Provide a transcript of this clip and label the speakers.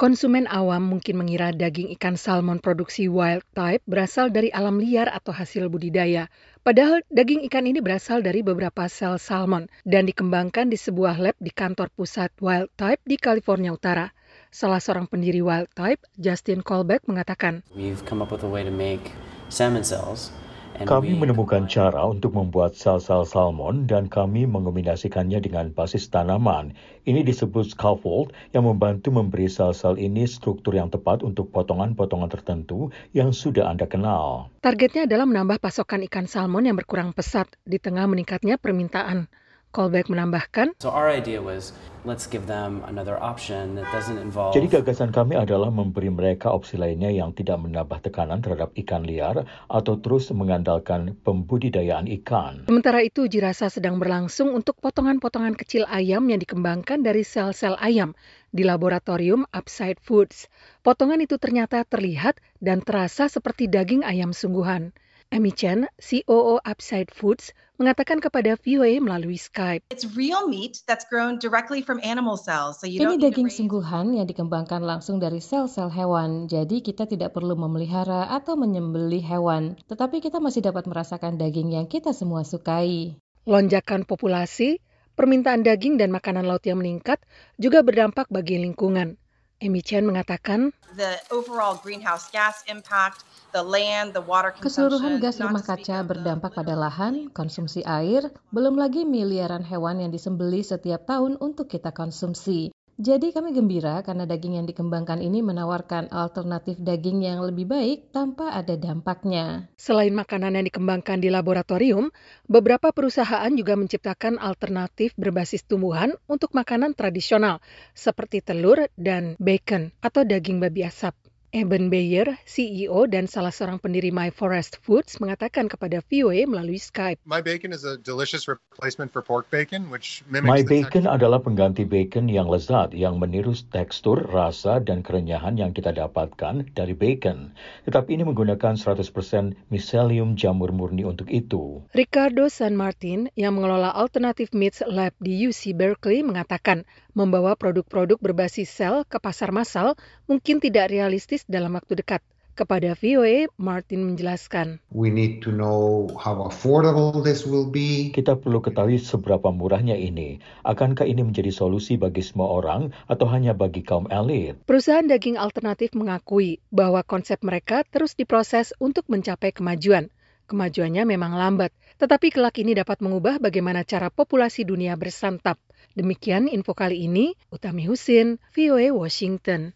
Speaker 1: Konsumen awam mungkin mengira daging ikan salmon produksi wild type berasal dari alam liar atau hasil budidaya. Padahal daging ikan ini berasal dari beberapa sel salmon dan dikembangkan di sebuah lab di kantor pusat wild type di California Utara. Salah seorang pendiri wild type, Justin Colbeck, mengatakan,
Speaker 2: We've come up with a way to make salmon cells.
Speaker 3: Kami menemukan cara untuk membuat sel-sel salmon dan kami mengombinasikannya dengan basis tanaman. Ini disebut scaffold yang membantu memberi sel-sel ini struktur yang tepat untuk potongan-potongan tertentu yang sudah Anda kenal.
Speaker 1: targetnya adalah menambah pasokan ikan salmon yang berkurang pesat di tengah meningkatnya permintaan. Colbeck menambahkan,
Speaker 2: So our idea was let's give them another option that doesn't involve
Speaker 3: Jadi gagasan kami adalah memberi mereka opsi lainnya yang tidak menambah tekanan terhadap ikan liar atau terus mengandalkan pembudidayaan ikan.
Speaker 1: Sementara itu, uji rasa sedang berlangsung untuk potongan-potongan kecil ayam yang dikembangkan dari sel-sel ayam di laboratorium Upside Foods. Potongan itu ternyata terlihat dan terasa seperti daging ayam sungguhan. Amy Chen, COO Upside Foods, mengatakan kepada VOA melalui Skype.
Speaker 4: It's real meat that's grown directly from animal cells. So you
Speaker 5: Ini daging sungguhan yang dikembangkan langsung dari sel-sel hewan, jadi kita tidak perlu memelihara atau menyembelih hewan, tetapi kita masih dapat merasakan daging yang kita semua sukai.
Speaker 1: Lonjakan populasi, permintaan daging dan makanan laut yang meningkat juga berdampak bagi lingkungan. Amy Chen mengatakan,
Speaker 4: the overall greenhouse gas impact, the land, the water consumption.
Speaker 5: Keseluruhan gas rumah kaca berdampak pada lahan, konsumsi air, belum lagi miliaran hewan yang disembeli setiap tahun untuk kita konsumsi. Jadi kami gembira karena daging yang dikembangkan ini menawarkan alternatif daging yang lebih baik tanpa ada dampaknya.
Speaker 1: Selain makanan yang dikembangkan di laboratorium, beberapa perusahaan juga menciptakan alternatif berbasis tumbuhan untuk makanan tradisional, seperti telur dan bacon atau daging babi asap. Eben Bayer, CEO dan salah seorang pendiri My Forest Foods, mengatakan kepada VOA melalui Skype.
Speaker 6: My bacon is a delicious replacement for pork bacon, which mimics
Speaker 3: My
Speaker 6: the
Speaker 3: bacon
Speaker 6: texture-
Speaker 3: adalah pengganti bacon yang lezat yang meniru tekstur, rasa, dan kerenyahan yang kita dapatkan dari bacon. Tetapi ini menggunakan 100% miselium jamur murni untuk itu.
Speaker 1: Ricardo San Martin yang mengelola Alternative Meats Lab di UC Berkeley mengatakan membawa produk-produk berbasis sel ke pasar massal mungkin tidak realistis dalam waktu dekat. Kepada VOA, Martin menjelaskan.
Speaker 7: We need to know how affordable this will be.
Speaker 3: Kita perlu ketahui seberapa murahnya ini. Akankah ini menjadi solusi bagi semua orang atau hanya bagi kaum elit?
Speaker 1: Perusahaan daging alternatif mengakui bahwa konsep mereka terus diproses untuk mencapai kemajuan. Kemajuannya memang lambat, tetapi kelak ini dapat mengubah bagaimana cara populasi dunia bersantap. Demikian info kali ini, Utami Husin, VOA Washington.